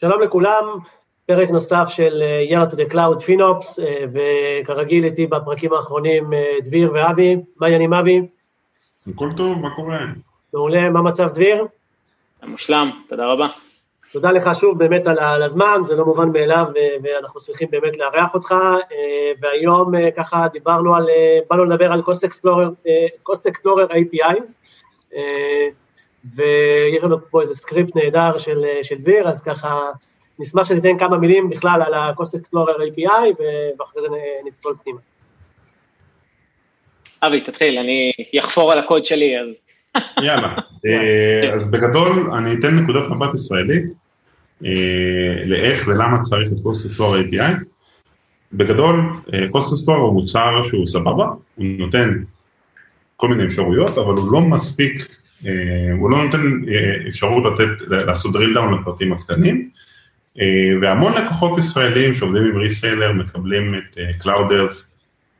שלום לכולם, פרק נוסף של יאללה to the Cloud FinOps, וכרגיל איתי בפרקים האחרונים דביר ואבי, מה העניינים אבי? הכל טוב, מה קורה? מעולה, מה מצב דביר? מושלם, תודה רבה. תודה לך שוב באמת על הזמן, זה לא מובן מאליו ואנחנו שמחים באמת לארח אותך, והיום ככה דיברנו על, באנו לדבר על Cost Explorer, Cost Explorer API, ויש לנו פה איזה סקריפט נהדר של, של דביר, אז ככה נשמח שניתן כמה מילים בכלל על ה-Cost Explorer API, ואחרי זה נצלול פנימה. אבי, תתחיל, אני אחפור על הקוד שלי, אז... יאללה, אז בגדול אני אתן נקודת מבט ישראלית לאיך ולמה צריך את Cost Explorer API. בגדול, Cost Explorer הוא מוצר שהוא סבבה, הוא נותן כל מיני אפשרויות, אבל הוא לא מספיק הוא לא נותן אפשרות לתת, לעשות drill down לפרטים הקטנים, והמון לקוחות ישראלים שעובדים עם ריסיילר מקבלים את Cloud Earth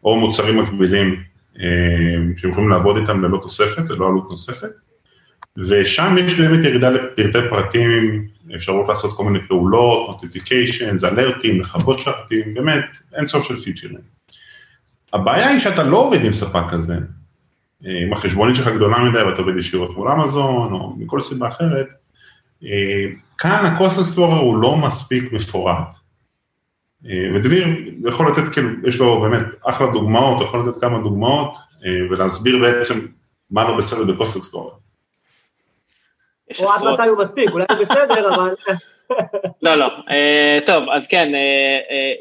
או מוצרים מקבילים שהם יכולים לעבוד איתם ללא תוספת, ללא עלות נוספת, ושם יש באמת ירידה לפרטי פרטים, אפשרות לעשות כל מיני פעולות, notifications, אלרטים, לכבות שרתים, באמת אין סוף של פיצ'רים. הבעיה היא שאתה לא עובד עם ספק כזה, אם החשבונית שלך גדולה מדי ואתה עובד ישירות מול אמזון או מכל סיבה אחרת, כאן ה-Cost Explorer הוא לא מספיק מפורט. ודביר יכול לתת, כאילו, יש לו באמת אחלה דוגמאות, הוא יכול לתת כמה דוגמאות ולהסביר בעצם מה לא בסדר ב-Cost Explorer. או עד מתי הוא מספיק, אולי הוא בסדר, אבל... לא, לא, טוב, אז כן,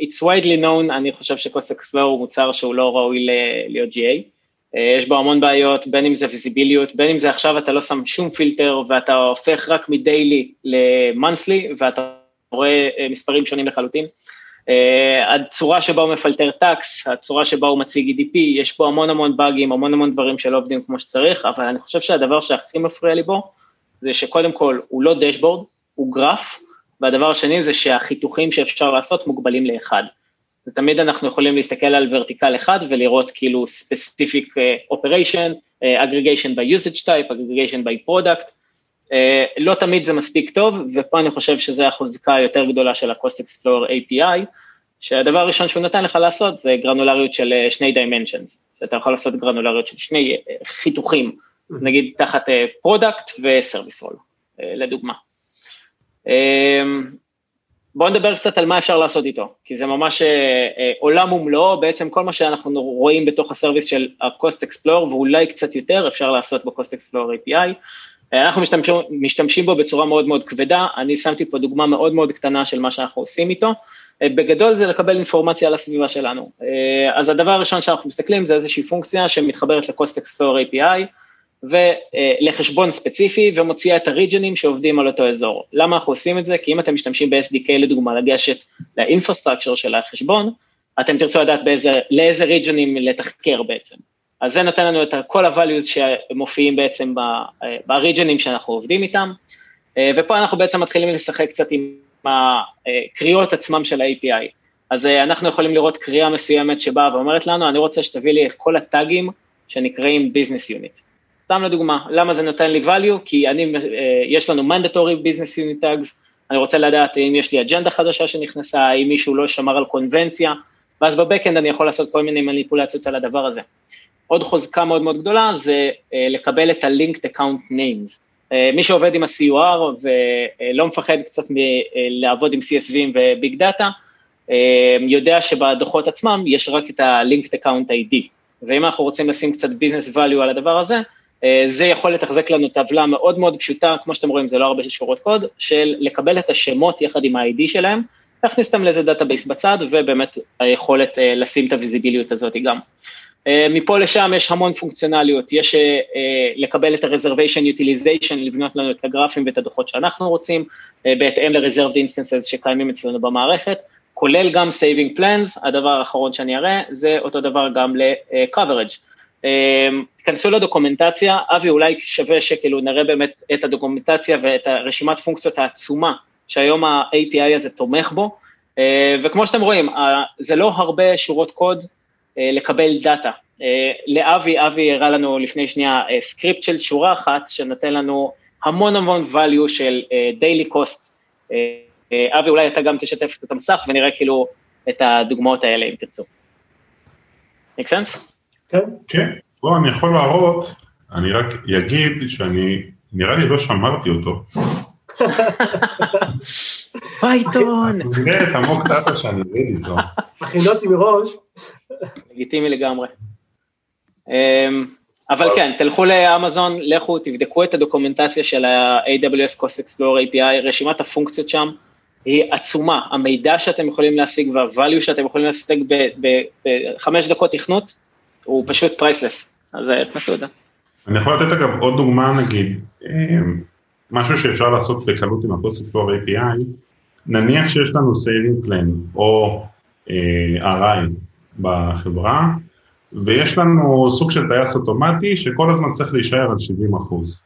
it's widely known, אני חושב Explorer הוא מוצר שהוא לא ראוי להיות GA. יש בו המון בעיות, בין אם זה ויזיביליות, בין אם זה עכשיו אתה לא שם שום פילטר ואתה הופך רק מדיילי למאנסלי ואתה רואה מספרים שונים לחלוטין. הצורה שבה הוא מפלטר טקס, הצורה שבה הוא מציג EDP, יש פה המון המון באגים, המון המון דברים שלא עובדים כמו שצריך, אבל אני חושב שהדבר שהכי מפריע לי בו, זה שקודם כל הוא לא דשבורד, הוא גרף, והדבר השני זה שהחיתוכים שאפשר לעשות מוגבלים לאחד. ותמיד אנחנו יכולים להסתכל על ורטיקל אחד ולראות כאילו specific operation, aggregation by usage type, aggregation by product, לא תמיד זה מספיק טוב, ופה אני חושב שזה החוזקה היותר גדולה של ה-Cost Explorer API, שהדבר הראשון שהוא נתן לך לעשות זה גרנולריות של שני dimensions, שאתה יכול לעשות גרנולריות של שני חיתוכים, נגיד תחת product ו-service role, לדוגמה. בואו נדבר קצת על מה אפשר לעשות איתו, כי זה ממש אה, עולם ומלואו, בעצם כל מה שאנחנו רואים בתוך הסרוויס של ה-Cost Explorer, ואולי קצת יותר אפשר לעשות ב-Cost Explorer API. אנחנו משתמשים, משתמשים בו בצורה מאוד מאוד כבדה, אני שמתי פה דוגמה מאוד מאוד קטנה של מה שאנחנו עושים איתו, בגדול זה לקבל אינפורמציה על הסביבה שלנו. אז הדבר הראשון שאנחנו מסתכלים זה איזושהי פונקציה שמתחברת ל-Cost Explorer API, ולחשבון ספציפי ומוציאה את הריג'נים שעובדים על אותו אזור. למה אנחנו עושים את זה? כי אם אתם משתמשים ב-SDK לדוגמה לגשת לאינפרסטרקצ'ר של החשבון, אתם תרצו לדעת באיזה, לאיזה ריג'נים לתחקר בעצם. אז זה נותן לנו את כל ה-values שמופיעים בעצם בריג'נים שאנחנו עובדים איתם, ופה אנחנו בעצם מתחילים לשחק קצת עם הקריאות עצמם של ה-API. אז אנחנו יכולים לראות קריאה מסוימת שבאה ואומרת לנו, אני רוצה שתביא לי את כל הטאגים שנקראים business unit. סתם לדוגמה, למה זה נותן לי value? כי אני, יש לנו mandatory business unit tags, אני רוצה לדעת אם יש לי אג'נדה חדשה שנכנסה, האם מישהו לא שמר על קונבנציה, ואז בבקאנד אני יכול לעשות כל מיני מניפולציות על הדבר הזה. עוד חוזקה מאוד מאוד גדולה זה לקבל את ה-linked account names. מי שעובד עם ה-CUR ולא מפחד קצת לעבוד עם CSV ו-big data, יודע שבדוחות עצמם יש רק את ה-linked account ID, ואם אנחנו רוצים לשים קצת business value על הדבר הזה, זה יכול לתחזק לנו טבלה מאוד מאוד פשוטה, כמו שאתם רואים זה לא הרבה שורות קוד, של לקבל את השמות יחד עם ה-ID שלהם, להכניס אותם לאיזה database בצד, ובאמת היכולת לשים את הוויזיביליות הזאת גם. מפה לשם יש המון פונקציונליות, יש לקבל את ה-reservation utilization, לבנות לנו את הגרפים ואת הדוחות שאנחנו רוצים, בהתאם ל-reserved instances שקיימים אצלנו במערכת, כולל גם saving plans, הדבר האחרון שאני אראה, זה אותו דבר גם ל-coverage. תיכנסו לדוקומנטציה, אבי אולי שווה שכאילו נראה באמת את הדוקומנטציה ואת הרשימת פונקציות העצומה שהיום ה-API הזה תומך בו, וכמו שאתם רואים, זה לא הרבה שורות קוד לקבל data. לאבי, אבי הראה לנו לפני שנייה סקריפט של שורה אחת שנותן לנו המון המון value של daily cost אבי, אולי אתה גם תשתף את המסך ונראה כאילו את הדוגמאות האלה, אם תרצו. make sense? כן. כן, בוא, אני יכול להראות, אני רק אגיד שאני, נראה לי לא שמרתי אותו. Python. נראה את ה-mock data שאני עובד איתו. הכינותי מראש. לגיטימי לגמרי. אמ, אבל כן, תלכו לאמזון, לכו, תבדקו את הדוקומנטציה של ה-AWS Cost Explorer API, רשימת הפונקציות שם היא עצומה, המידע שאתם יכולים להשיג וה-value שאתם יכולים להשיג בחמש דקות תכנות, הוא פשוט priceless, אז תנסו את זה. אני יכול לתת אגב עוד דוגמה נגיד, אמ, משהו שאפשר לעשות בקלות עם ה-Cost Explorer API, נניח שיש לנו saving plan או אה, RI בחברה, ויש לנו סוג של טייס אוטומטי שכל הזמן צריך להישאר על 70 אחוז.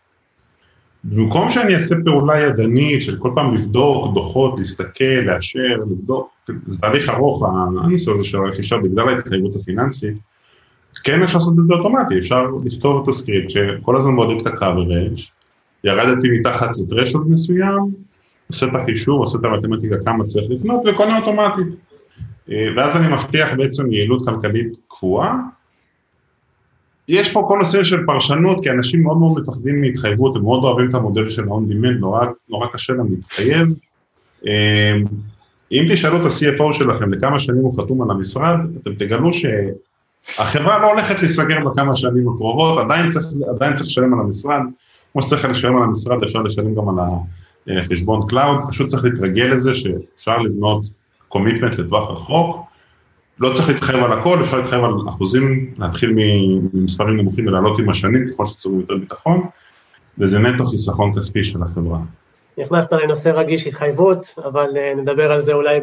במקום שאני אעשה פעולה ידנית של כל פעם לבדוק דוחות, להסתכל, לאשר, לבדוק, זה תהליך ארוך הנושא הזה של הרכישה בגלל ההתחייבות הפיננסית, כן אפשר לעשות את זה אוטומטי, אפשר לכתוב את הסקריפט שכל הזמן בודק את ה-coverage, ירדתי מתחת לטרשולד מסוים, עושה את החישוב, עושה את המתמטיקה כמה צריך לקנות וקונה אוטומטית. אה, ואז אני מבטיח בעצם יעילות כלכלית קבועה. יש פה כל נושא של פרשנות, כי אנשים מאוד מאוד מפחדים מהתחייבות, הם מאוד אוהבים את המודל של ה-on demand, נורא, נורא קשה להם להתחייב. אה, אם תשאלו את ה-CFO שלכם לכמה שנים הוא חתום על המשרד, אתם תגלו שהחברה לא הולכת להיסגר בכמה שנים הקרובות, עדיין צריך, עדיין צריך לשלם על המשרד, כמו שצריך לשלם על המשרד, אפשר לשלם גם על החשבון cloud, פשוט צריך להתרגל לזה שאפשר לבנות commitment לטווח רחוק, לא צריך להתחייב על הכל, אפשר להתחייב על אחוזים, להתחיל ממספרים נמוכים ולעלות עם השנים ככל שצריכים יותר ביטחון, וזה נטו חיסכון כספי של החברה. נכנסת לנושא רגיש התחייבות, אבל אה, נדבר על זה אולי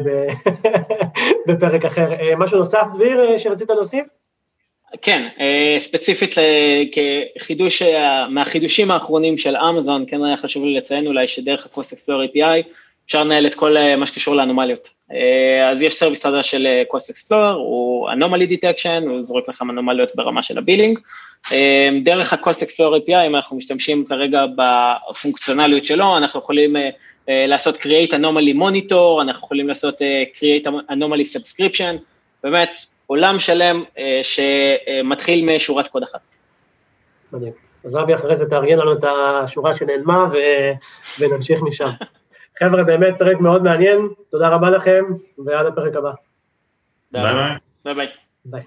בפרק אחר. אה, משהו נוסף, דביר, שרצית להוסיף? כן, ספציפית כחידוש, מהחידושים האחרונים של אמזון, כן היה חשוב לי לציין אולי שדרך ה-Cost Explorer API, אפשר לנהל את כל מה שקשור לאנומליות. אה, אז יש service חדש של אה, Cost Explorer, הוא anomaly detection, הוא זורק לכם אנומליות ברמה של ה-billing. אה, דרך ה-Cost Explorer API, אם אנחנו משתמשים כרגע בפונקציונליות שלו, אנחנו יכולים לעשות create anomaly monitor, אנחנו יכולים לעשות create anomaly subscription, באמת עולם שלם שמתחיל משורת קוד אחת. מדהים. אז אבי אחרי זה תארגן לנו את השורה שנעלמה ונמשיך משם. חבר'ה, באמת פרק מאוד מעניין, תודה רבה לכם, ועד הפרק הבא. ביי ביי. ביי ביי. ביי.